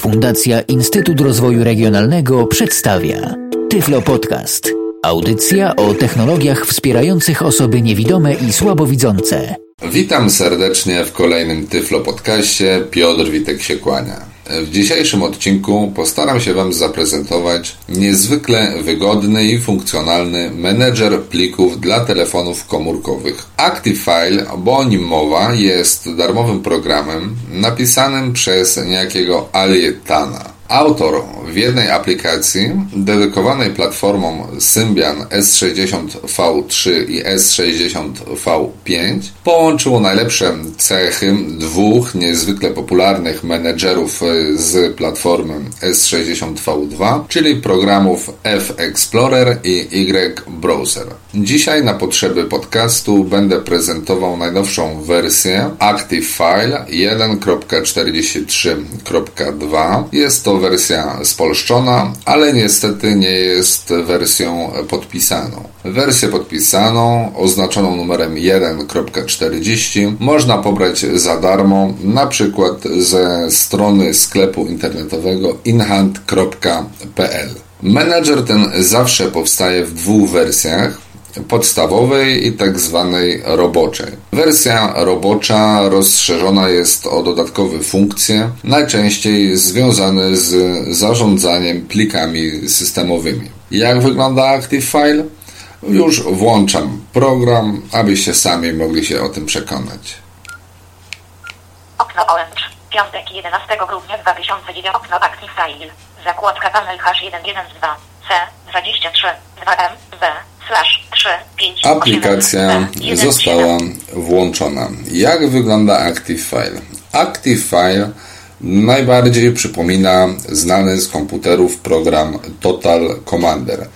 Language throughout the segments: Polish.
Fundacja Instytut Rozwoju Regionalnego przedstawia Tyflo Podcast. Audycja o technologiach wspierających osoby niewidome i słabowidzące. Witam serdecznie w kolejnym Tyflo Podcaście. Piotr Witek się kłania. W dzisiejszym odcinku postaram się Wam zaprezentować niezwykle wygodny i funkcjonalny menedżer plików dla telefonów komórkowych. ActiveFile, bo o nim mowa, jest darmowym programem napisanym przez niejakiego Alietana. Autor w jednej aplikacji dedykowanej platformom Symbian S60V3 i S60V5 połączył najlepsze cechy dwóch niezwykle popularnych menedżerów z platformy S60V2, czyli programów F-Explorer i Y-Browser. Dzisiaj na potrzeby podcastu będę prezentował najnowszą wersję ActiveFile 1.43.2. Jest to wersja spolszczona, ale niestety nie jest wersją podpisaną. Wersję podpisaną, oznaczoną numerem 1.40, można pobrać za darmo, na przykład ze strony sklepu internetowego inhand.pl. Menedżer ten zawsze powstaje w dwóch wersjach podstawowej i tak zwanej roboczej. Wersja robocza rozszerzona jest o dodatkowe funkcje, najczęściej związane z zarządzaniem plikami systemowymi. Jak wygląda ActiveFile? Już włączam program, abyście sami mogli się o tym przekonać. Okno Orange. Piątek 11 grudnia 2009 Okno ActiveFile. Zakładka panel H112 C 23 2M B Aplikacja została włączona. Jak wygląda ActiveFile? ActiveFile najbardziej przypomina znany z komputerów program Total Commander,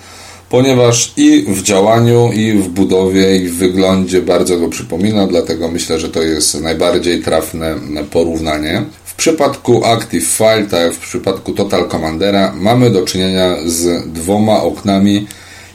ponieważ i w działaniu, i w budowie, i w wyglądzie bardzo go przypomina, dlatego myślę, że to jest najbardziej trafne porównanie. W przypadku ActiveFile, tak jak w przypadku Total Commandera, mamy do czynienia z dwoma oknami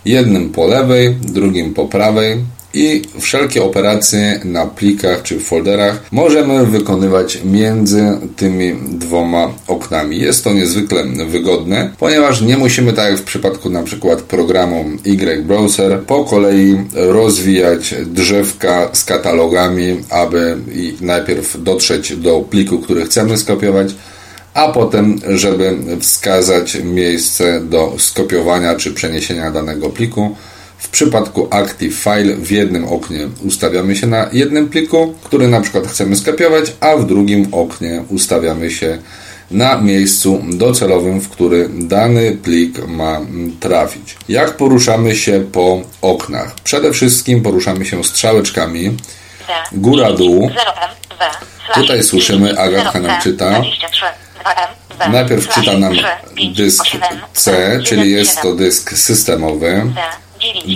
jednym po lewej, drugim po prawej i wszelkie operacje na plikach czy folderach możemy wykonywać między tymi dwoma oknami. Jest to niezwykle wygodne, ponieważ nie musimy, tak jak w przypadku na przykład programu Y-Browser, po kolei rozwijać drzewka z katalogami, aby najpierw dotrzeć do pliku, który chcemy skopiować, a potem, żeby wskazać miejsce do skopiowania czy przeniesienia danego pliku. W przypadku Active File w jednym oknie ustawiamy się na jednym pliku, który na przykład chcemy skopiować, a w drugim oknie ustawiamy się na miejscu docelowym, w który dany plik ma trafić. Jak poruszamy się po oknach? Przede wszystkim poruszamy się strzałeczkami góra-dół. Tutaj słyszymy, Agatka nam czyta. Najpierw czyta nam dysk C, czyli jest to dysk systemowy.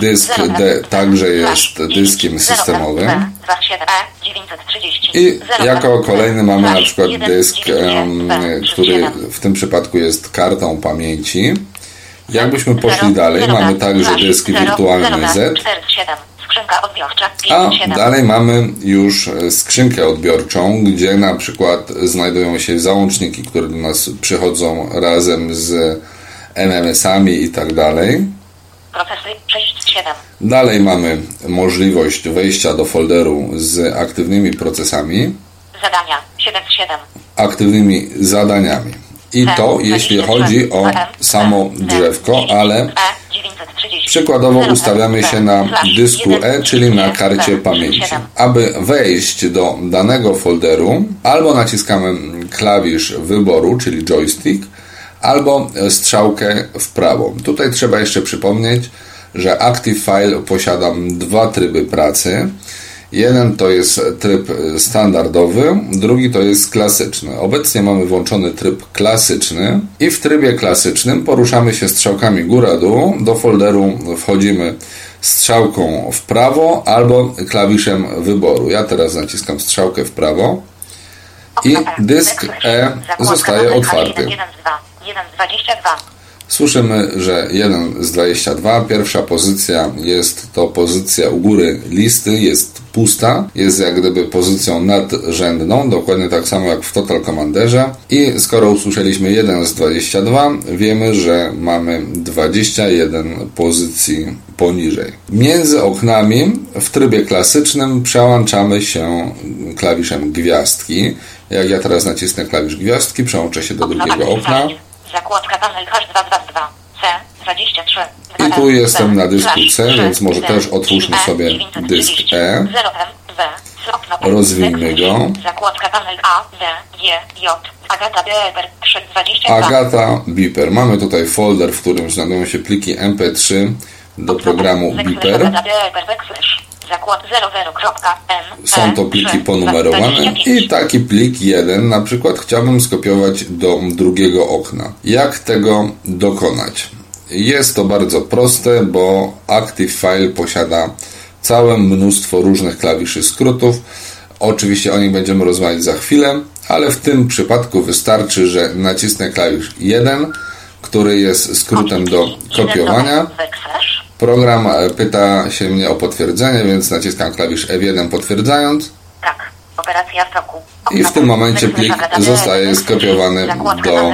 Dysk D także jest dyskiem systemowym. I jako kolejny mamy na przykład dysk, który w tym przypadku jest kartą pamięci. Jakbyśmy poszli dalej, mamy także dysk wirtualny Z. A dalej mamy już skrzynkę odbiorczą, gdzie na przykład znajdują się załączniki, które do nas przychodzą razem z MMS-ami i tak dalej. Dalej mamy możliwość wejścia do folderu z aktywnymi procesami. Zadania 7 Aktywnymi zadaniami. I to jeśli chodzi o samo drzewko, ale Przykładowo ustawiamy się na dysku E, czyli na karcie pamięci. Aby wejść do danego folderu, albo naciskamy klawisz wyboru, czyli joystick, albo strzałkę w prawo. Tutaj trzeba jeszcze przypomnieć, że ActiveFile posiada dwa tryby pracy. Jeden to jest tryb standardowy, drugi to jest klasyczny. Obecnie mamy włączony tryb klasyczny i w trybie klasycznym poruszamy się strzałkami góra-dół. Do folderu wchodzimy strzałką w prawo albo klawiszem wyboru. Ja teraz naciskam strzałkę w prawo i dysk E zostaje otwarty. Słyszymy, że 1 z 22, pierwsza pozycja jest to pozycja u góry listy, jest pusta, jest jak gdyby pozycją nadrzędną, dokładnie tak samo jak w Total Commanderze i skoro usłyszeliśmy 1 z 22, wiemy, że mamy 21 pozycji poniżej. Między oknami w trybie klasycznym przełączamy się klawiszem gwiazdki. Jak ja teraz nacisnę klawisz gwiazdki, przełączę się do drugiego okna. Zakładka panel H222 C 23 I tu jestem na dysku C, więc może też otwórzmy sobie dysk E. Rozwijmy go. Zakładka panel A, D, J. Agata Beber 322. Agata Beeper. Mamy tutaj folder, w którym znajdują się pliki MP3 do programu Beeper. Agata Beber backslash. Zakład 00.m. Są to pliki ponumerowane i taki plik jeden na przykład chciałbym skopiować do drugiego okna. Jak tego dokonać? Jest to bardzo proste, bo Active File posiada całe mnóstwo różnych klawiszy skrótów. Oczywiście o nich będziemy rozmawiać za chwilę, ale w tym przypadku wystarczy, że nacisnę klawisz 1, który jest skrótem do kopiowania. Program pyta się mnie o potwierdzenie, więc naciskam klawisz F1 potwierdzając. Tak. Operacja w toku. I w tym momencie plik zostaje skopiowany do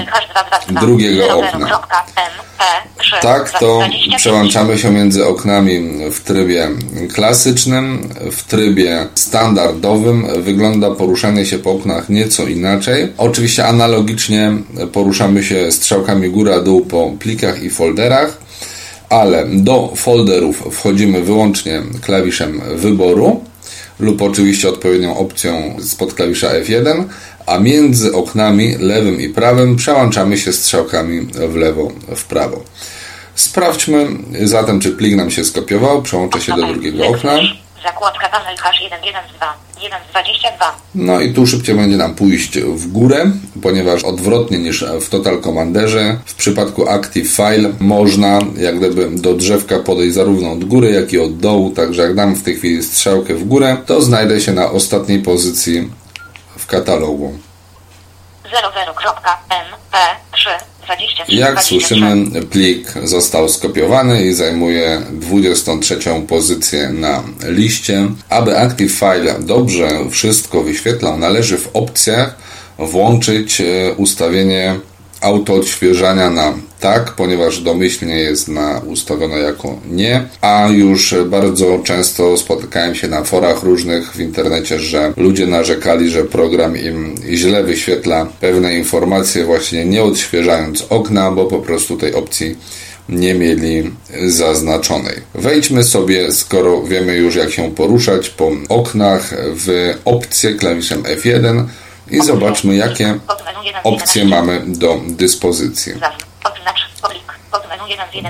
drugiego okna. Tak to przełączamy się między oknami w trybie klasycznym, w trybie standardowym wygląda poruszanie się po oknach nieco inaczej. Oczywiście analogicznie poruszamy się strzałkami góra-dół po plikach i folderach, ale do folderów wchodzimy wyłącznie klawiszem wyboru lub oczywiście odpowiednią opcją spod klawisza F1, a między oknami lewym i prawym przełączamy się strzałkami w lewo, w prawo. Sprawdźmy zatem, czy plik nam się skopiował. Przełączę się do drugiego okna. Zakładka panel H112, 1.22. No i tu szybciej będzie nam pójść w górę, ponieważ odwrotnie niż w Total Commanderze, w przypadku Active File można jak gdyby do drzewka podejść zarówno od góry, jak i od dołu, także jak dam w tej chwili strzałkę w górę, to znajdę się na ostatniej pozycji w katalogu. 00.mp3 23 Jak słyszymy, plik został skopiowany i zajmuje 23 pozycję na liście. Aby Active File dobrze wszystko wyświetlał, należy w opcjach włączyć e, ustawienie auto odświeżania na tak, ponieważ domyślnie jest na ustawione jako nie, a już bardzo często spotykałem się na forach różnych w internecie, że ludzie narzekali, że program im źle wyświetla pewne informacje właśnie nie odświeżając okna, bo po prostu tej opcji nie mieli zaznaczonej. Wejdźmy sobie, skoro wiemy już jak się poruszać po oknach w opcję klawiszem F1 i zobaczmy jakie opcje mamy do dyspozycji.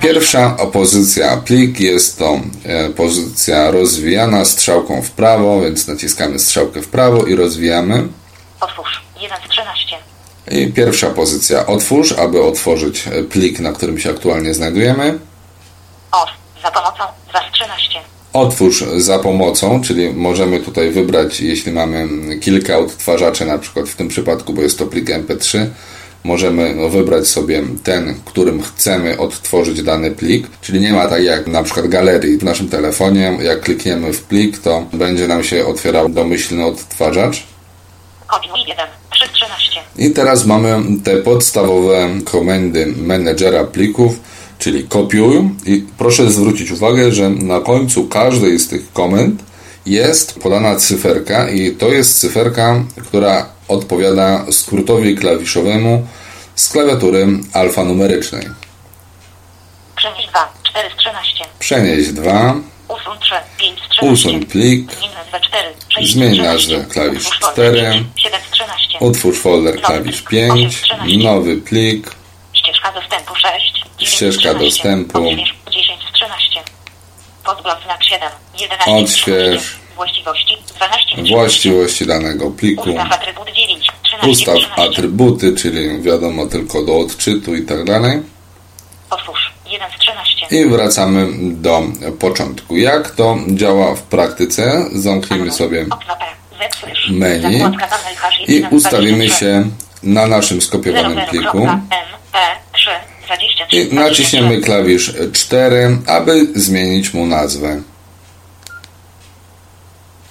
Pierwsza opozycja plik jest to e, pozycja rozwijana strzałką w prawo, więc naciskamy strzałkę w prawo i rozwijamy. Otwórz 1 z 13. I pierwsza pozycja otwórz, aby otworzyć e, plik, na którym się aktualnie znajdujemy. Off za pomocą 2 z 13. Otwórz za pomocą, czyli możemy tutaj wybrać, jeśli mamy kilka odtwarzaczy, na przykład w tym przypadku, bo jest to plik MP3, możemy no, wybrać sobie ten, którym chcemy odtworzyć dany plik, czyli nie ma tak jak na przykład galerii w naszym telefonie, jak klikniemy w plik, to będzie nam się otwierał domyślny odtwarzacz. Kopiuj 1 3 z 13. I teraz mamy te podstawowe komendy menedżera plików, czyli kopiuj i proszę zwrócić uwagę, że na końcu każdej z tych komend jest podana cyferka i to jest cyferka, która odpowiada skrótowi klawiszowemu z klawiatury alfanumerycznej. Przenieś 2 4 z 13. Przenieś 2, Usuń 3 5 z 13. usuń plik, Zmień nazwę 4 6 z Zmień 13. nazwę klawisz Utwórz folder 4. 5, 7 z 13. utwórz folder klawisz 5, nowy plik, Ścieżka dostępu 6. 9 z Ścieżka 13. dostępu. Odśwież 10 z 13. Podgląd znak 7. 11 Odśwież. 13. Właściwości 12 z 13. właściwości danego pliku, Ustaw atrybut 9. 13 ustaw 13. atrybuty, czyli wiadomo tylko do odczytu i tak dalej. Otwórz 1 z 13. I wracamy do początku. Jak to działa w praktyce? Zamknijmy sobie menu i 1 z ustawimy 23. się na naszym skopiowanym pliku. MP3 23 i naciśniemy klawisz 4, aby zmienić mu nazwę.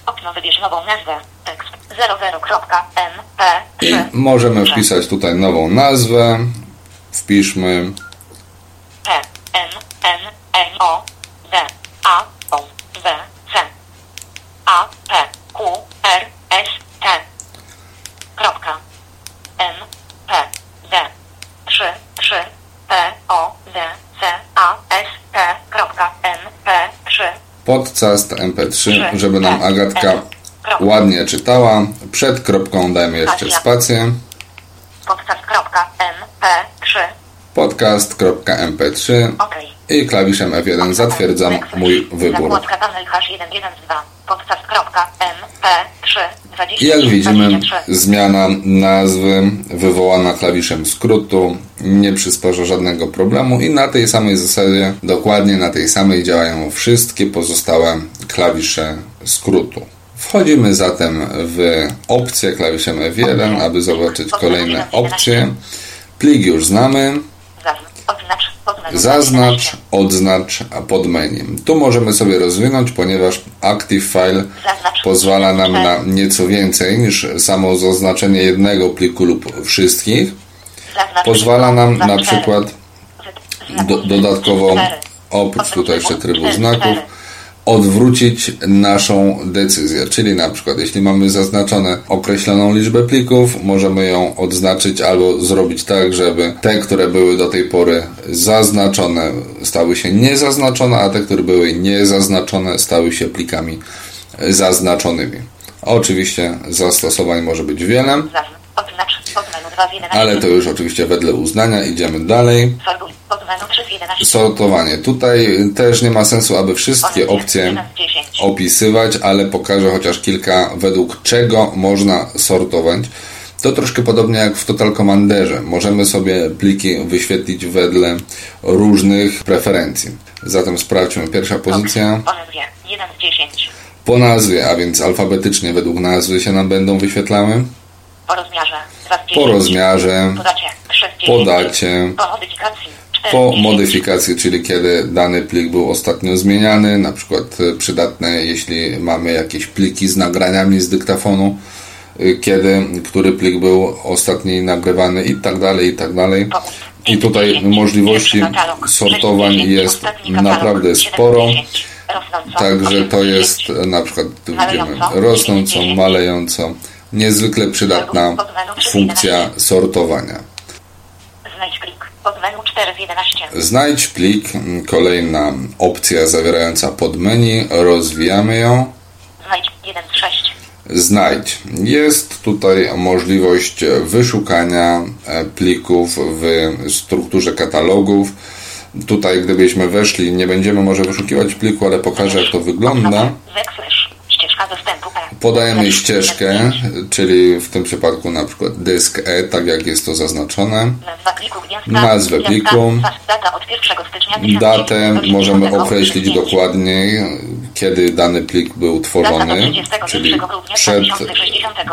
Okno wybierz nową nazwę. Tekst 00.mp I możemy wpisać tutaj nową nazwę. Wpiszmy P N N N O D A O W C A P Q R S T kropka M P D 3 3 P O D C A S T kropka M P 3 podcast mp3, żeby nam Agatka ładnie czytała. Przed kropką dajmy jeszcze spację. P 3 podcast.mp3 OK i klawiszem F1 zatwierdzam mój wybór. Zakładka panel hash 112 podcast.mp3 I jak widzimy, zmiana nazwy wywołana klawiszem skrótu nie przysporza żadnego problemu i na tej samej zasadzie, dokładnie na tej samej działają wszystkie pozostałe klawisze skrótu. Wchodzimy zatem w opcję klawiszem F1, aby zobaczyć kolejne opcje. Plik już znamy. Zaznacz, odznacz pod menu. Tu możemy sobie rozwinąć, ponieważ Active File pozwala nam na nieco więcej niż samo zaznaczenie jednego pliku lub wszystkich. Pozwala nam na przykład do, dodatkowo, oprócz tutaj jeszcze trybu znaków, odwrócić naszą decyzję. Czyli na przykład, jeśli mamy zaznaczone określoną liczbę plików, możemy ją odznaczyć albo zrobić tak, żeby te, które były do tej pory zaznaczone, stały się niezaznaczone, a te, które były niezaznaczone, stały się plikami zaznaczonymi. Oczywiście zastosowań może być wiele, oznacz, pod menu 2 z 11. ale to już oczywiście wedle uznania. Idziemy dalej. Sortuj, pod menu 3 z 11. Sortowanie. Tutaj też nie ma sensu, aby wszystkie opcje 1 z 10. opisywać, ale pokażę chociaż kilka, według czego można sortować. To troszkę podobnie jak w Total Commanderze. Możemy sobie pliki wyświetlić wedle różnych preferencji. Zatem sprawdźmy pierwsza pozycja. Pozycja 1 z 10. Po nazwie, a więc alfabetycznie według nazwy się nam będą wyświetlały. Po rozmiarze 2 z 10. Po rozmiarze, Po dacie 3 z 10. po modyfikacji 4 po z 10. modyfikacji, czyli kiedy dany plik był ostatnio zmieniany, na przykład e, przydatne, jeśli mamy jakieś pliki z nagraniami z dyktafonu, e, kiedy, który plik był ostatni nagrywany i tak dalej, i tak dalej. I tutaj 10. możliwości sortowań 10. jest naprawdę 7 z sporo. 10. Rosnąco. Także 8 z to 10. jest na przykład widzimy 9. malejąco, niezwykle przydatna funkcja sortowania. Znajdź plik. Pod menu 4 z 11. Znajdź plik, m, kolejna opcja zawierająca podmenu, rozwijamy ją. Znajdź 1 z 6. Znajdź. Jest tutaj możliwość wyszukania e, plików w strukturze katalogów. Tutaj, gdybyśmy weszli, nie będziemy może wyszukiwać pliku, ale pokażę, jak to wygląda. Ścieżka. Podajemy ścieżkę, 1 z 10. czyli w tym przypadku na przykład dysk E, tak jak jest to zaznaczone. Nazwę pliku. fast Data od 1 stycznia Datę 1985. możemy określić dokładniej, kiedy dany plik był tworzony, czyli przed,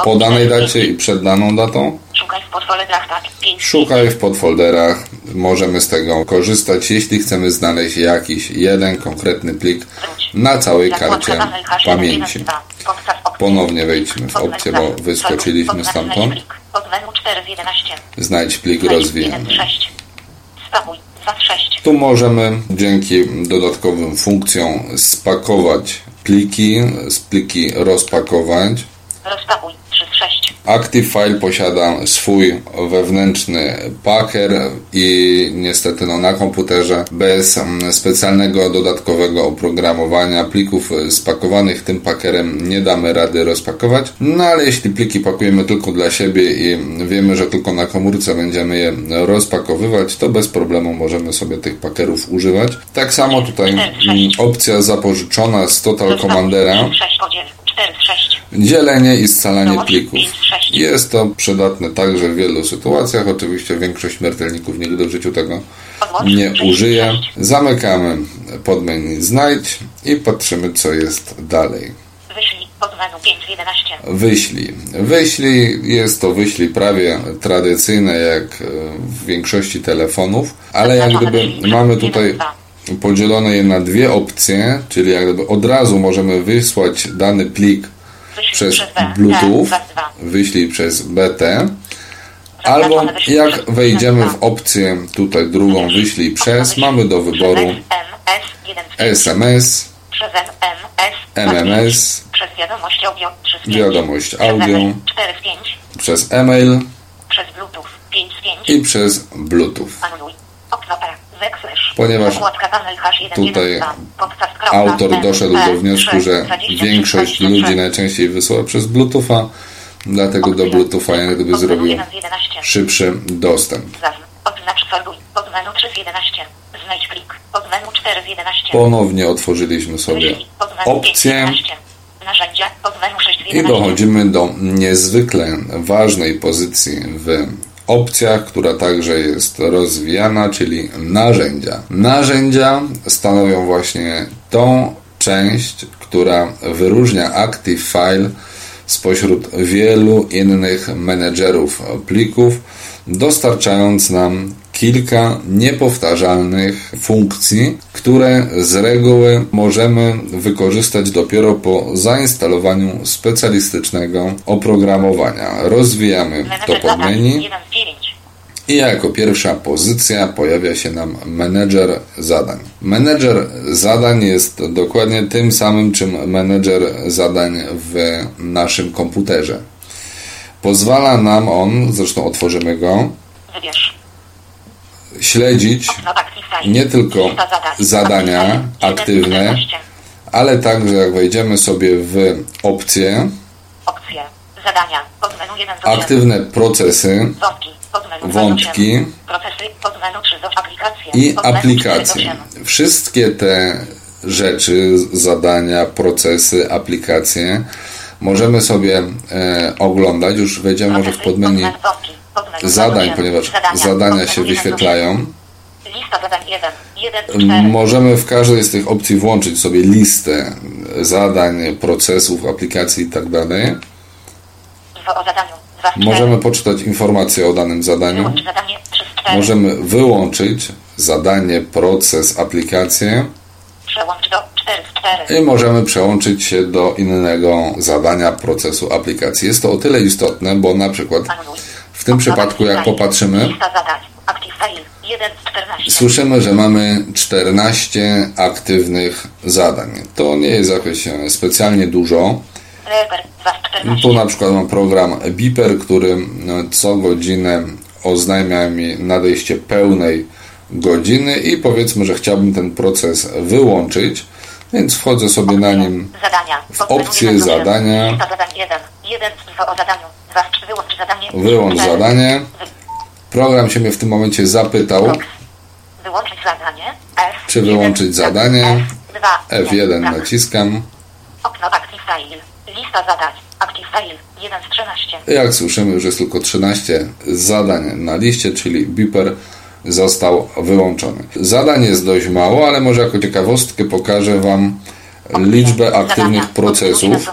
po danej dacie i przed daną datą. Szukaj w podfolderach. 5. Szukaj w podfolderach, możemy z tego korzystać, jeśli chcemy znaleźć jakiś jeden konkretny plik na całej karcie pamięci. Ponownie wejdźmy w opcję, bo wyskoczyliśmy stamtąd. Pod menu 4 z 11. Znajdź plik Znajdź 1 rozwijany. z 6. Spakuj 2 z 6. Tu możemy dzięki dodatkowym funkcjom spakować pliki, z pliki rozpakować. Rozpakuj 3 z 6. Active File posiada swój wewnętrzny packer i niestety no, na komputerze bez mm, specjalnego dodatkowego oprogramowania plików spakowanych tym packerem nie damy rady rozpakować. No ale jeśli pliki pakujemy tylko dla siebie i wiemy, że tylko na komórce będziemy je rozpakowywać, to bez problemu możemy sobie tych packerów używać. Tak samo tutaj mm, opcja zapożyczona z Total Commandera 6 podziel 4 z 6. Dzielenie i scalanie plików. Jest to przydatne także w wielu sytuacjach. Oczywiście większość śmiertelników nigdy w życiu tego nie użyje. Zamykamy podmenu znajdź i patrzymy co jest dalej. Wyślij Pod menu 5 z 11. Wyślij. Wyślij jest to wyślij prawie tradycyjne jak e, w większości telefonów, ale jak gdyby mamy tutaj podzielone je na dwie opcje, czyli jak gdyby od razu możemy wysłać dany plik Wyślij przez B, Bluetooth, 2. wyślij przez BT, albo jak wejdziemy w opcję tutaj drugą wyślij przez, mamy do wyboru SMS 1 SMS, Przez MMS. Przez wiadomość audio 3 z 5. Wiadomość Przez e-mail 4 z 5. przez e-mail Przez Bluetooth 5 z 5. i przez Bluetooth. Anuluj. Okno E. Wekslesz. Ponieważ Zakładka panel H1, tutaj 1, 2, podcast, kropka, Autor doszedł do wniosku, 3, że 23, większość 23. ludzi najczęściej wysyła przez Bluetootha, dlatego do Bluetootha jak gdyby zrobił 1 z 11. szybszy dostęp. Zaznacz. Odznacz folduj. Pod menu 3 z 11. Znajdź plik. Pod menu 4 z 11. Ponownie otworzyliśmy sobie Wyślij. Pod menu 5 z opcję 11. Narzędzia. Pod menu 6 z i 11. dochodzimy do niezwykle ważnej pozycji w opcjach, która także jest rozwijana, czyli narzędzia. Narzędzia stanowią właśnie tą część, która wyróżnia Active File spośród wielu innych menedżerów plików, dostarczając nam kilka niepowtarzalnych funkcji, które z reguły możemy wykorzystać dopiero po zainstalowaniu specjalistycznego oprogramowania. Rozwijamy to pod menu 1 z 9. i jako pierwsza pozycja pojawia się nam menedżer zadań. Menedżer zadań jest dokładnie tym samym, czym menedżer zadań w naszym komputerze. Pozwala nam on, zresztą otworzymy go, śledzić Active File. nie tylko zadania Active File. 1 z aktywne, 14. ale także jak wejdziemy sobie w opcje, Opcje. Zadania. Pod menu 1 z 8. aktywne procesy Wątki. Pod menu 2 z Wątki. 8. Procesy. Pod menu 3 z 8. Aplikacje. i Pod menu 4 z aplikacje. 8. Wszystkie te rzeczy, zadania, procesy, aplikacje możemy sobie e, oglądać. Już wejdziemy może w podmenu Pod menu wątki. Pod menu 2 z zadań, 8. ponieważ Zadania. się menu 1 z 8. wyświetlają. Lista zadań 1. 1 z 4. Możemy w każdej z tych opcji włączyć sobie listę zadań, procesów, aplikacji itd. Info o zadaniu. 2 z 4. Możemy poczytać informacje o danym zadaniu. Wyłącz zadanie 3 z 4. Możemy wyłączyć zadanie, proces, aplikację Przełącz do 4 z 4. i możemy przełączyć się do innego zadania, procesu, aplikacji. Jest to o tyle istotne, bo na przykład w tym przypadku, jak popatrzymy, Lista zadań. Active File. 1 z 14. słyszymy, że mamy 14 aktywnych zadań. To nie jest jakoś e, specjalnie dużo. Reper 2 z 14. Tu na przykład mam program Beeper, który no, co godzinę oznajmia mi nadejście pełnej godziny i powiedzmy, że chciałbym ten proces wyłączyć, więc wchodzę sobie na nim w opcję 1 z 8. zadania. Lista zadań 1. 1 z info o zadaniu. 2 z 3. Wyłącz zadanie. Wyłącz 4. zadanie. Program się mnie w tym momencie zapytał. Czy wyłączyć zadanie? F2. F1 Brak. naciskam. Okno Active File. Lista zadań. Active File. 1 z 13. Jak słyszymy, już jest tylko 13 zadań na liście, czyli Beeper został wyłączony. Zadań jest dość mało, ale może jako ciekawostkę pokażę Wam liczbę aktywnych procesów.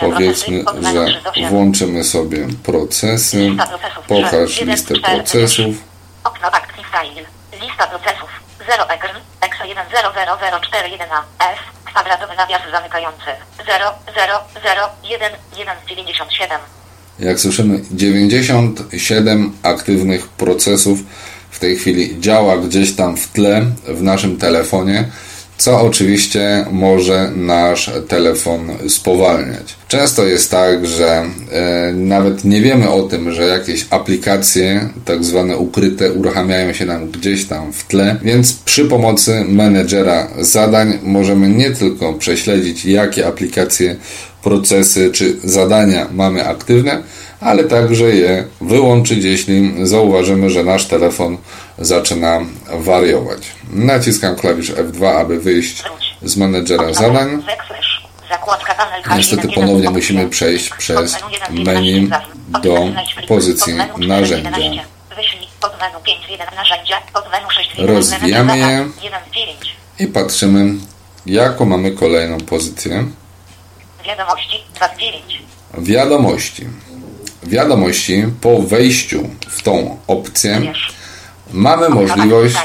Powiedzmy, że włączymy sobie procesy. Pokaż listę procesów. Okno Active. Lista procesów. 0 ekran. Exa 1 0 0 0 4 1 a F. Kwadratowy nawias zamykający. 0 0 0 1 1 97. Jak słyszymy, 97 aktywnych procesów w tej chwili działa gdzieś tam w tle w naszym telefonie, co oczywiście może nasz telefon spowalniać. Często jest tak, że e, nawet nie wiemy o tym, że jakieś aplikacje, tak zwane ukryte, uruchamiają się nam gdzieś tam w tle, więc przy pomocy menedżera zadań możemy nie tylko prześledzić, jakie aplikacje, procesy czy zadania mamy aktywne, ale także je wyłączyć, jeśli zauważymy, że nasz telefon zaczyna wariować. Naciskam klawisz F2, aby wyjść z menedżera zadań. Backslash. Zakładka panel H1, Niestety 1, ponownie musimy przejść przez menu 1 z menu 11 zaznacz. do pozycji Pod menu 4 z narzędzia. 11. Wyślij pod menu 5 z 1 narzędzia. Pod menu 6 z 1 Rozwijamy je. 1 z 9. I patrzymy, jaką mamy kolejną pozycję. Wiadomości 2 z 9. Wiadomości. Wiadomości po wejściu w tą opcję mamy możliwość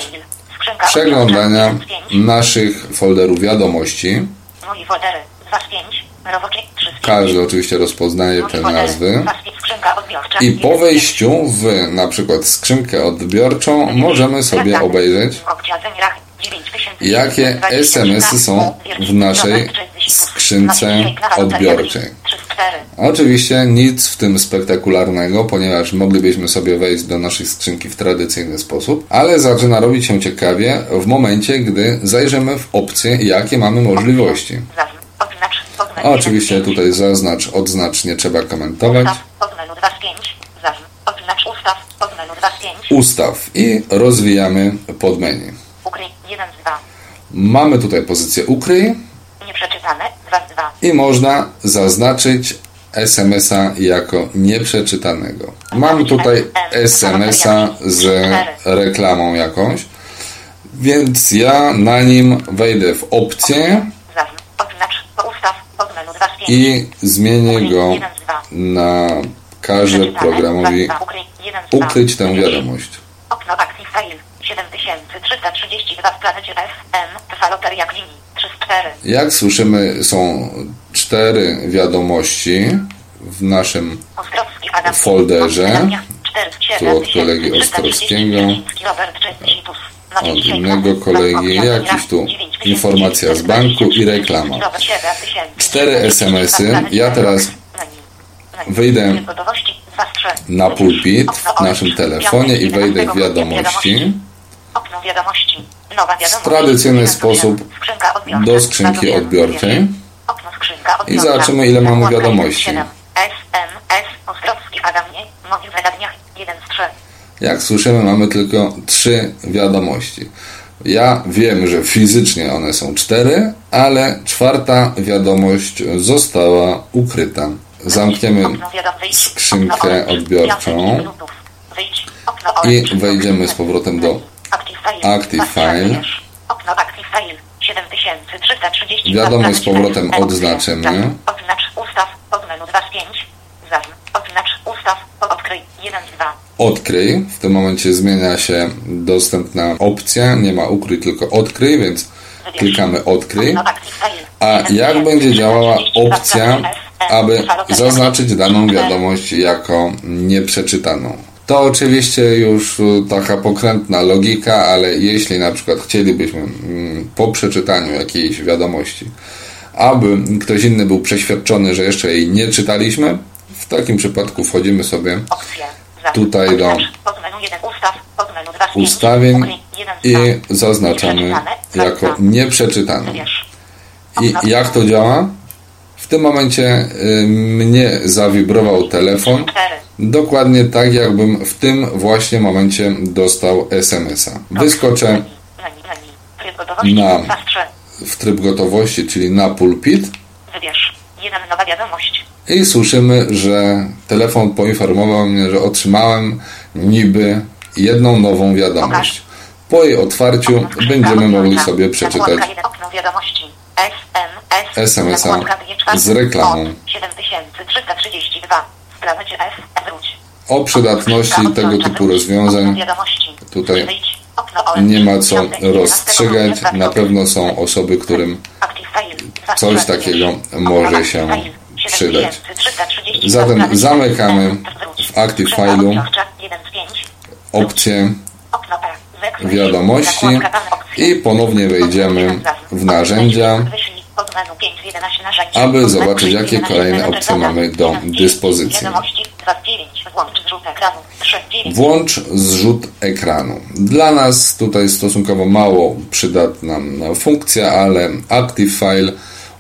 przeglądania odbiorcza 1 z 5. naszych folderów wiadomości. Moi foldery 2 z 5. Roboczy 3 z 5. Każdy oczywiście rozpoznaje te nazwy. 2 z 5. Skrzynka odbiorcza I 1 po z 5. wejściu w na przykład skrzynkę odbiorczą możemy sobie obejrzeć, Opcja Zemirach 9000. jakie 20 SMS-y są w naszej skrzynce odbiorczej. 3 z 4. Oczywiście nic w tym spektakularnego, ponieważ moglibyśmy sobie wejść do naszej skrzynki w tradycyjny sposób, ale zaczyna robić się ciekawie w momencie, gdy zajrzymy w opcje, jakie mamy możliwości. Oczywiście tutaj zaznacz, odznacz, nie trzeba komentować. Ustaw. Od menu 2 z 5. Zaznacz. Odznacz ustaw. Od menu 2 z 5. Ustaw i rozwijamy podmenu. Ukryj 1 z 2. Mamy tutaj pozycję ukryj Nieprzeczytane 2 z 2. i można zaznaczyć SMS-a jako nieprzeczytanego. Mam tutaj SMS-a z reklamą jakąś, więc ja na nim wejdę w opcję Zaznacz. Odznacz. Ustaw. Od menu 2 z 5. i zmienię go 1 z 2. na każę programowi ukryć tę wiadomość. Okno Active File 7332 w planecie FM Faloteria Glini 3 z 4 Jak słyszymy, są cztery wiadomości w naszym folderze. 4 z 7 Tu od kolegi Ostrowskiego. Od innego kolegi, jakiś tu informacja z banku i reklama. Cztery SMS-y. Ja teraz wyjdę na pulpit w naszym telefonie i wejdę w wiadomości. W tradycyjny sposób do skrzynki odbiorczej. I zobaczymy, ile mamy wiadomości. 1 z 7. SMS Ostrowski Adamie. Moich zagadnieniach 1 z 3. Jak słyszymy, mamy tylko trzy wiadomości. Ja wiem, że fizycznie one są cztery, ale czwarta wiadomość została ukryta. Zamkniemy skrzynkę odbiorczą 5 minutów. Wyjdź. Okno i wejdziemy z powrotem do Active File. Active Dwa File. wybierz. Okno Active File 7330. Wiadomość z powrotem odznaczymy. Odznacz ustaw od menu 2 z 5. Zaznacz. Odznacz ustaw. Odkryj 1 z 2. odkryj. W tym momencie zmienia się dostępna opcja. Nie ma ukryj, tylko odkryj, więc klikamy odkryj. A jak będzie działała opcja, aby zaznaczyć daną wiadomość jako nieprzeczytaną? To oczywiście już y, taka pokrętna logika, ale jeśli na przykład chcielibyśmy mm, po przeczytaniu jakiejś wiadomości, aby ktoś inny był przeświadczony, że jeszcze jej nie czytaliśmy, w takim przypadku wchodzimy sobie. Tutaj do Odznacz. Od menu 1 ustaw. Od menu 2 z 5. ustawień Ukryj 1 z 2. i zaznaczamy Nieprzeczytane. jako Zaznacz. nieprzeczytaną. Wybierz. I jak to działa? W tym momencie y, mnie zawibrował telefon. 4. Dokładnie tak, jakbym w tym właśnie momencie dostał SMS-a. Wyskoczę. Na- Dwa z 3. w tryb gotowości, czyli na pulpit Wybierz. 1 nowa wiadomość. i słyszymy, że telefon poinformował mnie, że otrzymałem niby jedną nową wiadomość. Po jej otwarciu Okno będziemy mogli sobie przeczytać jeden. SMS-a z reklamą. Od 7332. O przydatności tego typu rozwiązań. Tutaj Nie ma co rozstrzygać. Na pewno są osoby, którym coś takiego może się przydać. Zatem zamykamy w Active File'u. opcję wiadomości. I ponownie wejdziemy w narzędzia, aby zobaczyć, jakie kolejne opcje mamy do dyspozycji. Włącz zrzut ekranu. Dla nas tutaj stosunkowo mało przydatna funkcja, ale Active File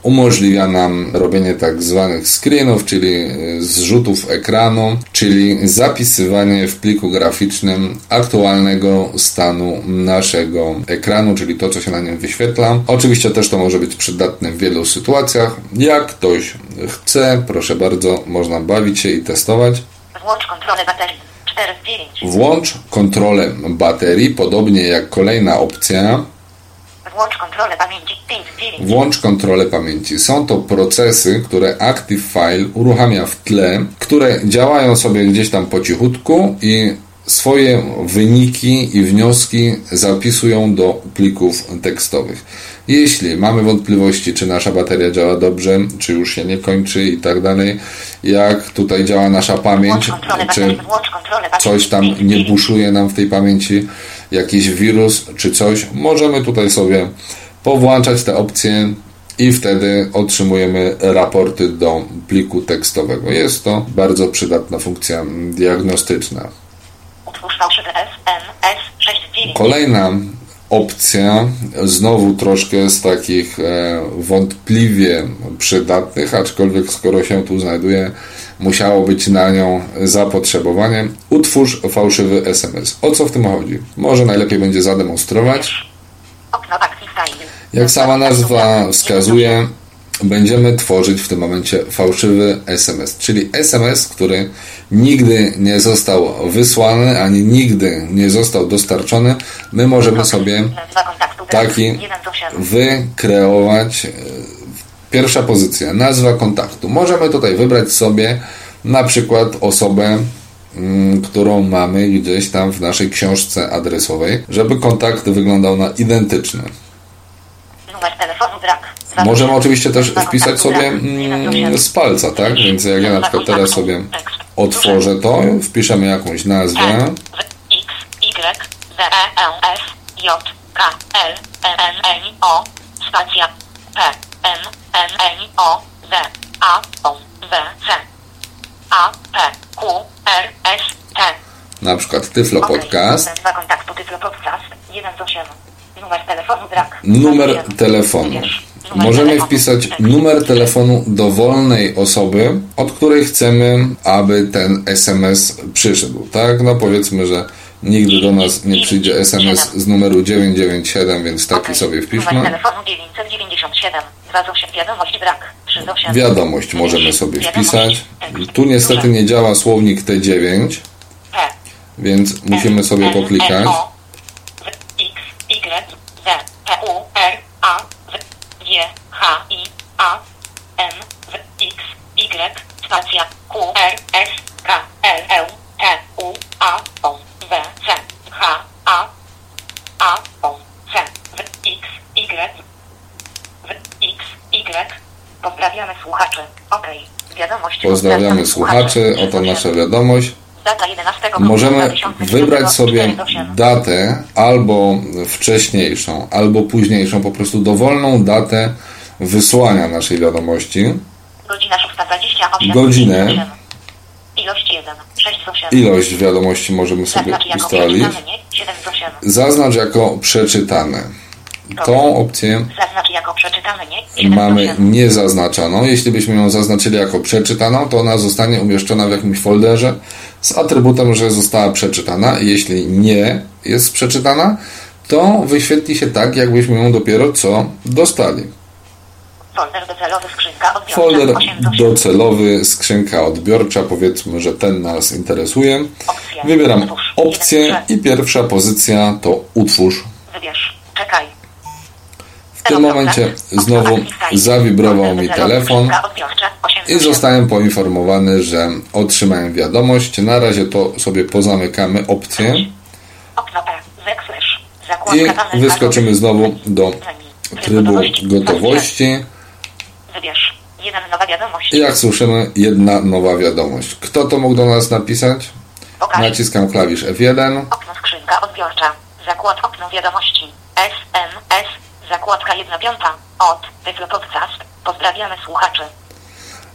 umożliwia nam robienie tak zwanych screenów, czyli zrzutów ekranu, czyli zapisywanie w pliku graficznym aktualnego stanu naszego ekranu, czyli to, co się na nim wyświetla. Oczywiście też to może być przydatne w wielu sytuacjach. Jak ktoś chce, proszę bardzo, można bawić się i testować. Włącz kontrolę baterii. 4 z 9. Włącz kontrolę baterii, podobnie jak kolejna opcja. Włącz kontrolę pamięci. Włącz kontrolę pamięci. Są to procesy, które Active File uruchamia w tle, które działają sobie gdzieś tam po cichutku i swoje wyniki i wnioski zapisują do plików tekstowych. Jeśli mamy wątpliwości, czy nasza bateria działa dobrze, czy już się nie kończy i tak dalej, jak tutaj działa nasza pamięć, czy coś tam nie buszuje nam w tej pamięci, jakiś wirus czy coś, możemy tutaj sobie powłączać te opcje i wtedy otrzymujemy raporty do pliku tekstowego. Jest to bardzo przydatna funkcja diagnostyczna. Kolejna opcja, znowu troszkę z takich e, wątpliwie przydatnych, aczkolwiek skoro się tu znajduje, musiało być na nią zapotrzebowanie. Utwórz fałszywy SMS. O co w tym chodzi? Może najlepiej będzie zademonstrować. Jak sama nazwa wskazuje, będziemy tworzyć w tym momencie fałszywy SMS, czyli SMS, który nigdy nie został wysłany, ani nigdy nie został dostarczony. My możemy sobie taki wykreować. Pierwsza pozycja, nazwa kontaktu. Możemy tutaj wybrać sobie na przykład osobę, mm, którą mamy gdzieś tam w naszej książce adresowej, żeby kontakt wyglądał na identyczny. Numer telefonu brak. Możemy oczywiście też wpisać sobie mm, z palca, tak? Więc jak ja na przykład teraz sobie otworzę to, wpiszemy jakąś nazwę. X, Y, Z, E, L, S, J, K, L, N, N, O, spacja, P, N, N, N, O, Z, A, O, W, C, A, P, Q, R, S, T. Na przykład Tyflo Podcast. Dwa kontaktu Tyflo Podcast, 1 z 8. Numer telefonu brak. Numer telefonu. Możemy wpisać numer telefonu dowolnej osoby, od której chcemy, aby ten SMS przyszedł. Tak? No powiedzmy, że nigdy do nas nie przyjdzie SMS z numeru 997, więc taki sobie wpiszmy. Numer telefonu 997. 28 wiadomość brak. 38. Wiadomość możemy sobie wpisać. Tu niestety nie działa słownik T9, P. więc musimy sobie poklikać. P, U, R, A, W, G, H, I, A, N, W, X, Y, spacja, Q, R, S, K, L, L, T, U, A, O, W, C, H, A, A, O, C, W, X, Y, W, X, Y. Pozdrawiamy słuchaczy. Okej. Wiadomość. Pozdrawiamy słuchaczy, oto nasza wiadomość. Data 11 Możemy 2010, wybrać sobie 48. datę albo wcześniejszą, albo późniejszą, po prostu dowolną datę wysłania naszej wiadomości. Godzina 6.28. Godzinę. Ilość 1. 6 z 8. Ilość wiadomości możemy sobie Zaznacz ustalić. przeczytane, nie? 7 z 8. Zaznacz jako przeczytane. Tą opcję Zaznacz jako przeczytane, nie? 7 z mamy 8. niezaznaczoną. Jeśli byśmy ją zaznaczyli jako przeczytaną, to ona zostanie umieszczona w jakimś folderze z atrybutem, że została przeczytana. Jeśli nie jest przeczytana, to wyświetli się tak, jakbyśmy ją dopiero co dostali. Folder docelowy, skrzynka odbiorcza. Folder 8 z 8. docelowy, skrzynka odbiorcza, powiedzmy, że ten nas interesuje. Opcje. Wybieram opcję i pierwsza pozycja to utwórz. Wybierz. Czekaj. W tym momencie znowu zawibrował mi telefon i zostałem poinformowany, że otrzymałem wiadomość. Na razie to sobie pozamykamy opcję i wyskoczymy znowu do trybu gotowości. I jak słyszymy, jedna nowa wiadomość. Kto to mógł do nas napisać? Naciskam klawisz F1. Okno skrzynka odbiorcza. Zakład okno wiadomości. SMS. Zakładka 1 piąta. Od Tyflo Podcast. Pozdrawiamy słuchaczy.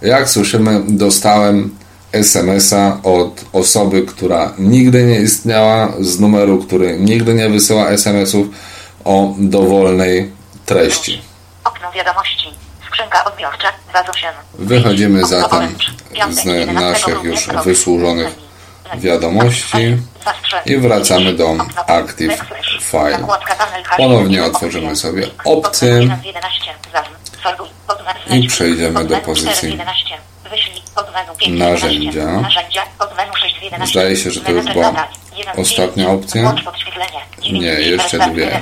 Jak słyszymy, dostałem SMS-a od osoby, która nigdy nie istniała, z numeru, który nigdy nie wysyła SMS-ów o dowolnej treści. Okno wiadomości. Skrzynka odbiorcza 2 z 8. Wychodzimy zatem z 11 naszych już wysłużonych. Wiadomości i wracamy do Active. File. Ponownie otworzymy sobie opcję 11. Zaznacz. Sortuj. Podmenu i przejdziemy do pozycji 4 z 11. Wyślij. Podmenu 5 z narzędzia. 11. Narzędzia. Podmenu 6 z 11. Zdaje się, że to już była Ostatnia opcja. Nie, jeszcze dwie.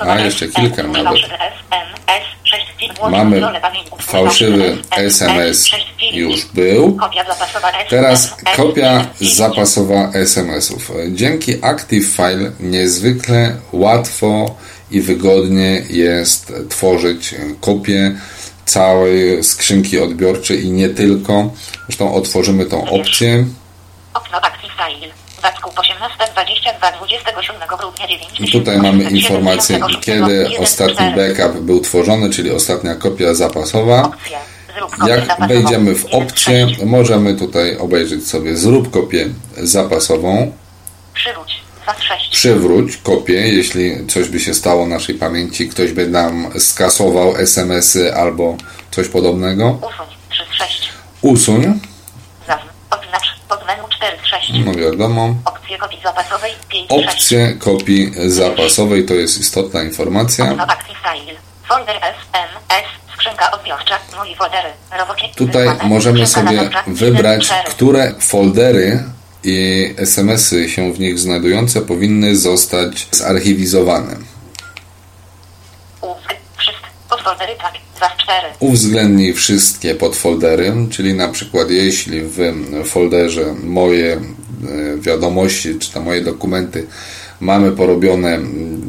A, jeszcze kilka nawet. Mamy fałszywy SMS już był. Teraz kopia zapasowa SMS-ów. Dzięki Active File niezwykle łatwo i wygodnie jest tworzyć kopię całej skrzynki odbiorczej i nie tylko. Zresztą otworzymy tą opcję. Okno file. Wacków 18 22 27 grudnia 9 I tutaj mamy informację, kiedy ostatni backup był tworzony, czyli ostatnia kopia zapasowa. Jak wejdziemy w opcję, możemy tutaj obejrzeć sobie zrób kopię zapasową. Przywróć. 2 6. przywróć kopię, jeśli coś by się stało naszej pamięci, ktoś by nam skasował SMS-y albo coś podobnego. Usuń. 3 6. Usuń, Zaznacz. Odznacz. Pod menu 4 6. no wiadomo. Opcje kopii zapasowej 5 6. Opcję kopii zapasowej to jest istotna informacja. Foldery, roboczy. Tutaj możemy sobie wybrać, które foldery i SMS-y się w nich znajdujące powinny zostać zarchiwizowane. Wszystkie podfoldery tak, 2 4. uwzględnij wszystkie podfoldery, czyli na przykład jeśli w folderze moje e, wiadomości czy tam moje dokumenty mamy porobione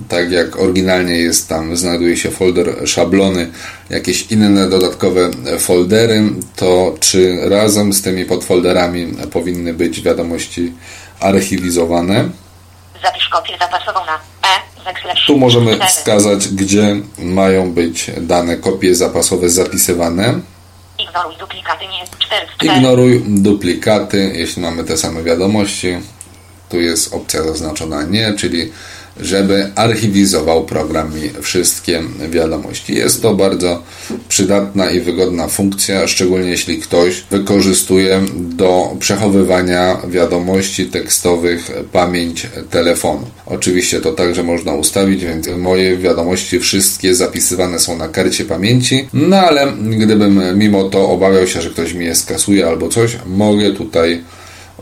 tak jak oryginalnie jest tam, znajduje się folder szablony, jakieś inne dodatkowe foldery, to czy razem z tymi podfolderami powinny być wiadomości archiwizowane. Zapisz kopię zapasową na E, Tu możemy wskazać, gdzie mają być dane kopie zapasowe zapisywane. Ignoruj duplikaty nie 4 z 4. Ignoruj duplikaty, jeśli mamy te same wiadomości. Tu jest opcja zaznaczona nie, czyli żeby archiwizował program mi wszystkie wiadomości. Jest to bardzo przydatna i wygodna funkcja, szczególnie jeśli ktoś wykorzystuje do przechowywania wiadomości tekstowych pamięć telefonu. Oczywiście to także można ustawić, więc moje wiadomości wszystkie zapisywane są na karcie pamięci, no ale gdybym mimo to obawiał się, że ktoś mi je skasuje albo coś, mogę tutaj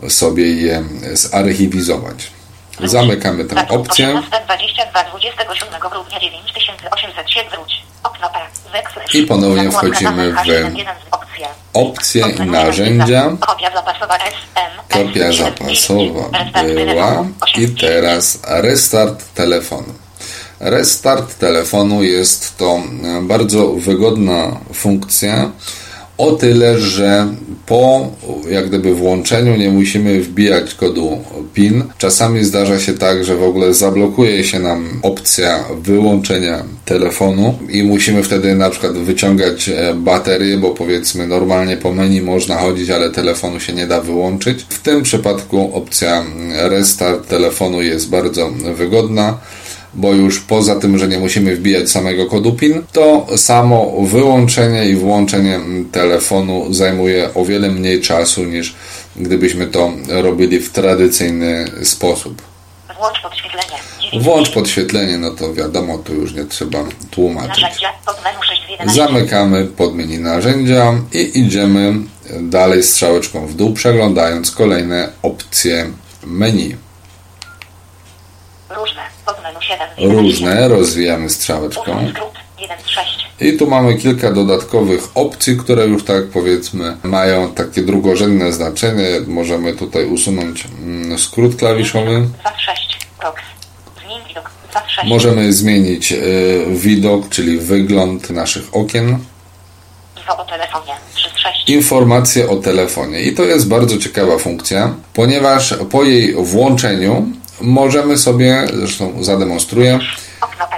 sobie je zarchiwizować. Zamykamy tę Wacków opcję. 18 22 27 grudnia 9800 wróć. Okno backslash. I ponownie wchodzimy w opcje. Opcje i narzędzia. Kopia zapasowa SM. Kopia zapasowa była i teraz restart telefonu. Restart telefonu jest to e, bardzo wygodna funkcja. O tyle, że po jak gdyby włączeniu nie musimy wbijać kodu PIN. Czasami zdarza się tak, że w ogóle zablokuje się nam opcja wyłączenia telefonu i musimy wtedy na przykład wyciągać e, baterię, bo powiedzmy normalnie po menu można chodzić, ale telefonu się nie da wyłączyć. W tym przypadku opcja restart telefonu jest bardzo wygodna bo już poza tym, że nie musimy wbijać samego kodu PIN, to samo wyłączenie i włączenie telefonu zajmuje o wiele mniej czasu niż gdybyśmy to robili w tradycyjny sposób. Włącz podświetlenie. Włącz podświetlenie, no to wiadomo, tu już nie trzeba tłumaczyć. Narzędzia pod menu 6 z 11. Zamykamy pod menu narzędzia i idziemy dalej strzałeczką w dół, przeglądając kolejne opcje menu. Różne. Różne, rozwijamy strzałeczką. Usuń skrót 1 z 6. I tu mamy kilka dodatkowych opcji, które już tak powiedzmy mają takie drugorzędne znaczenie. Możemy tutaj usunąć mm, skrót klawiszowy. 2 z 6. Prox. Zmień widok. 2 z 6. Możemy zmienić y, widok, czyli wygląd naszych okien. Info o telefonie. 3 z 6. Informacje o telefonie. I to jest bardzo ciekawa funkcja, ponieważ po jej włączeniu możemy sobie, zresztą zademonstruję,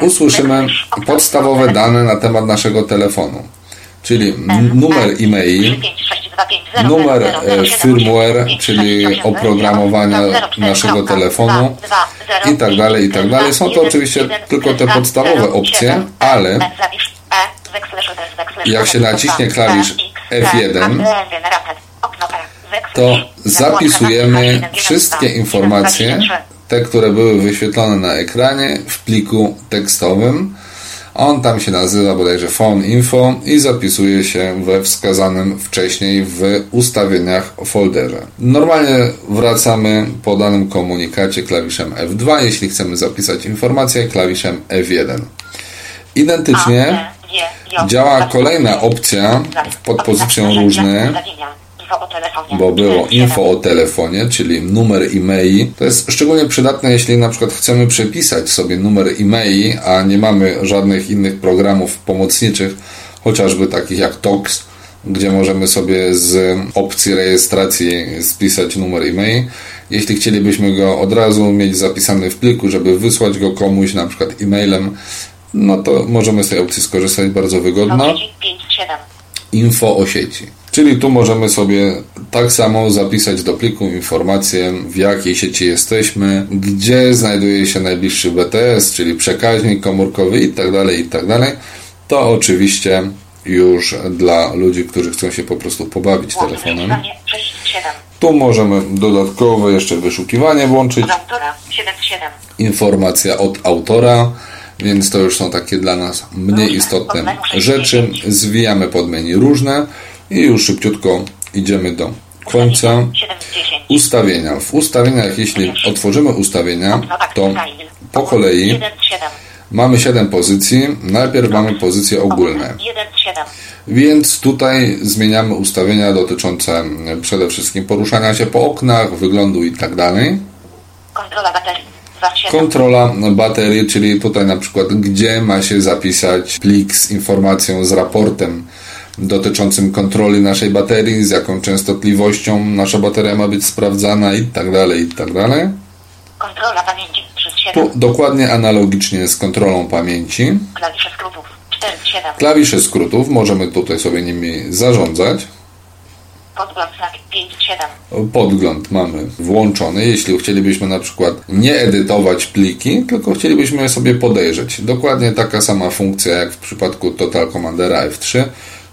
usłyszymy podstawowe dane na temat naszego telefonu. Czyli numer e-mail, 5, 6, 2, 5, 0, numer 0, 0, 7, firmware, 5, czyli 6, 8, oprogramowania 0, 4, naszego telefonu 2, 0, i tak dalej, i tak dalej. Są to oczywiście tylko te podstawowe opcje, ale jak się naciśnie klawisz F1, to zapisujemy wszystkie informacje, te, które były wyświetlone na ekranie w pliku tekstowym, On tam się nazywa bodajże phone info i zapisuje się we wskazanym wcześniej w ustawieniach folderze. Normalnie wracamy po danym komunikacie klawiszem F2, jeśli chcemy zapisać informację klawiszem F1. Identycznie działa kolejna opcja pod pozycją różne, bo było info o telefonie, czyli numer e-maili. To jest szczególnie przydatne, jeśli na przykład chcemy przepisać sobie numer e-maili, a nie mamy żadnych innych programów pomocniczych, chociażby takich jak TOX, gdzie możemy sobie z opcji rejestracji spisać numer e-mail. Jeśli chcielibyśmy go od razu mieć zapisany w pliku, żeby wysłać go komuś na przykład e-mailem, no to możemy z tej opcji skorzystać bardzo wygodno. Info o sieci. Czyli tu możemy sobie tak samo zapisać do pliku informację, w jakiej sieci jesteśmy, gdzie znajduje się najbliższy BTS, czyli przekaźnik komórkowy itd. Tak itd. Tak to oczywiście już dla ludzi, którzy chcą się po prostu pobawić telefonem. Tu możemy dodatkowo jeszcze wyszukiwanie włączyć. Informacja od autora, więc to już są takie dla nas mniej istotne rzeczy. Zwijamy pod menu różne i już szybciutko idziemy do końca. Ustawienia. W ustawieniach, jeśli otworzymy ustawienia, to po kolei mamy 7 pozycji. Najpierw mamy pozycje ogólne. Więc tutaj zmieniamy ustawienia dotyczące przede wszystkim poruszania się po oknach, wyglądu i tak dalej. Kontrola baterii. Kontrola baterii, czyli tutaj na przykład gdzie ma się zapisać plik z informacją, z raportem dotyczącym kontroli naszej baterii, z jaką częstotliwością nasza bateria ma być sprawdzana i tak dalej, i tak dalej. Kontrola pamięci przez Tu dokładnie analogicznie z kontrolą pamięci. Klawisze skrótów 4 7. Klawisze skrótów możemy tutaj sobie nimi zarządzać. Podgląd znak 5 7. Podgląd mamy włączony. Jeśli chcielibyśmy na przykład nie edytować pliki, tylko chcielibyśmy je sobie podejrzeć. Dokładnie taka sama funkcja jak w przypadku Total Commandera F3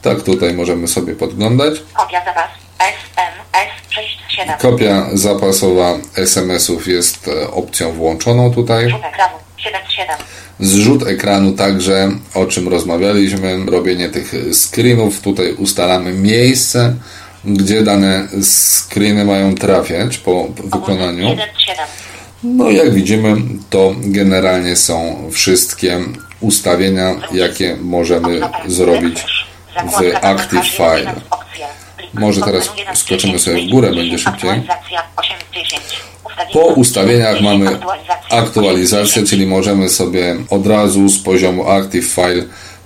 tak, tutaj możemy sobie podglądać. Kopia zapas SMS 67. Kopia zapasowa SMS-ów jest e, opcją włączoną tutaj. Rzut ekranu 77. Zrzut ekranu także, o czym rozmawialiśmy, robienie tych screenów. Tutaj ustalamy miejsce, gdzie dane screeny mają trafiać po wykonaniu. 1 7. No jak widzimy, to generalnie są wszystkie ustawienia, jakie możemy zrobić w Active File. Może teraz skoczymy sobie w górę, będzie szybciej. Po ustawieniach mamy aktualizację, czyli możemy sobie od razu z poziomu Active File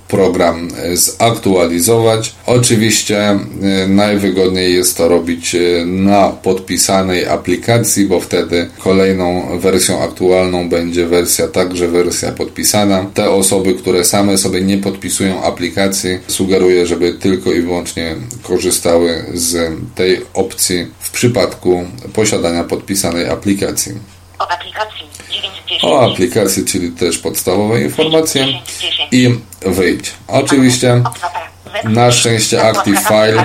program e, zaktualizować. Oczywiście e, najwygodniej jest to robić e, na podpisanej aplikacji, bo wtedy kolejną wersją aktualną będzie wersja także wersja podpisana. Te osoby, które same sobie nie podpisują aplikacji, sugeruję, żeby tylko i wyłącznie korzystały z tej opcji w przypadku posiadania podpisanej aplikacji. O aplikacji 9 10. O aplikacji, czyli też podstawowe informacje i wyjdź. Oczywiście na szczęście Active File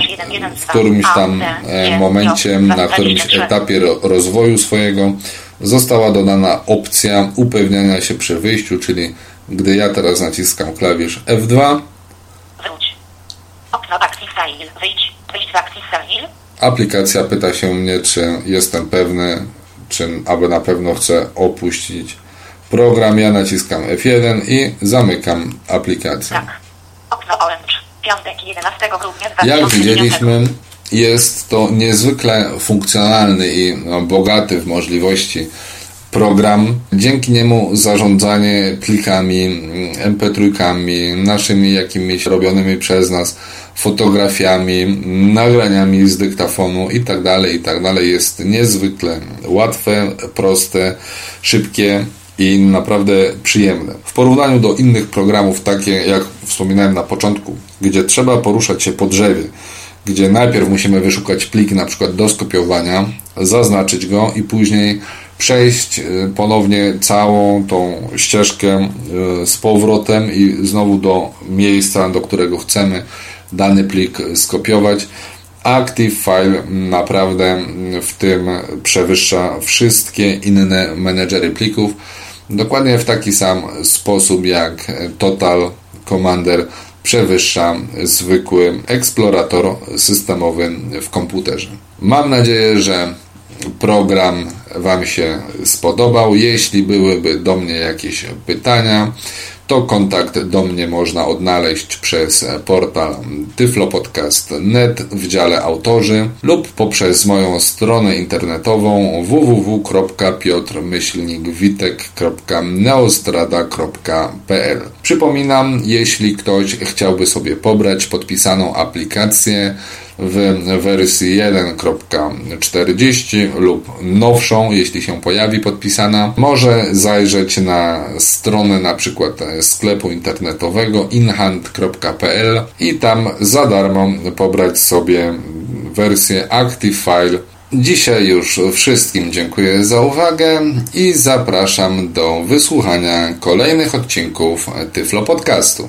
w którymś tam e, momencie, na którymś etapie ro- rozwoju swojego została dodana opcja upewniania się przy wyjściu, czyli gdy ja teraz naciskam klawisz F2, Wróć. Okno Active File. Wyjdź. Wyjdź z Active File. aplikacja pyta się mnie, czy jestem pewny, czy aby na pewno chcę opuścić program. Ja naciskam F1 i zamykam aplikację. Tak. Okno Orange. Piątek 11 grudnia Jak 2009. widzieliśmy, jest to niezwykle funkcjonalny i no, bogaty w możliwości program. Dzięki niemu zarządzanie plikami, MP3, naszymi jakimiś robionymi przez nas fotografiami, nagraniami z dyktafonu itd., itd. jest niezwykle łatwe, proste, szybkie i naprawdę przyjemne. W porównaniu do innych programów, takie jak wspominałem na początku, gdzie trzeba poruszać się po drzewie, gdzie najpierw musimy wyszukać plik na przykład do skopiowania, zaznaczyć go i później przejść y, ponownie całą tą ścieżkę y, z powrotem i znowu do miejsca, do którego chcemy dany plik skopiować. Active File naprawdę w tym przewyższa wszystkie inne menedżery plików. Dokładnie w taki sam sposób jak Total Commander przewyższa zwykły eksplorator systemowy w komputerze. Mam nadzieję, że program Wam się spodobał. Jeśli byłyby do mnie jakieś pytania, to kontakt do mnie można odnaleźć przez portal tyflopodcast.net w dziale autorzy lub poprzez moją stronę internetową www.piotrmyślnikwitek.neostrada.pl Przypominam, jeśli ktoś chciałby sobie pobrać podpisaną aplikację w wersji 1.40 lub nowszą, jeśli się pojawi podpisana, może zajrzeć na stronę na przykład sklepu internetowego inhand.pl i tam za darmo pobrać sobie wersję Active File Dzisiaj już wszystkim dziękuję za uwagę i zapraszam do wysłuchania kolejnych odcinków Tyflo Podcastu.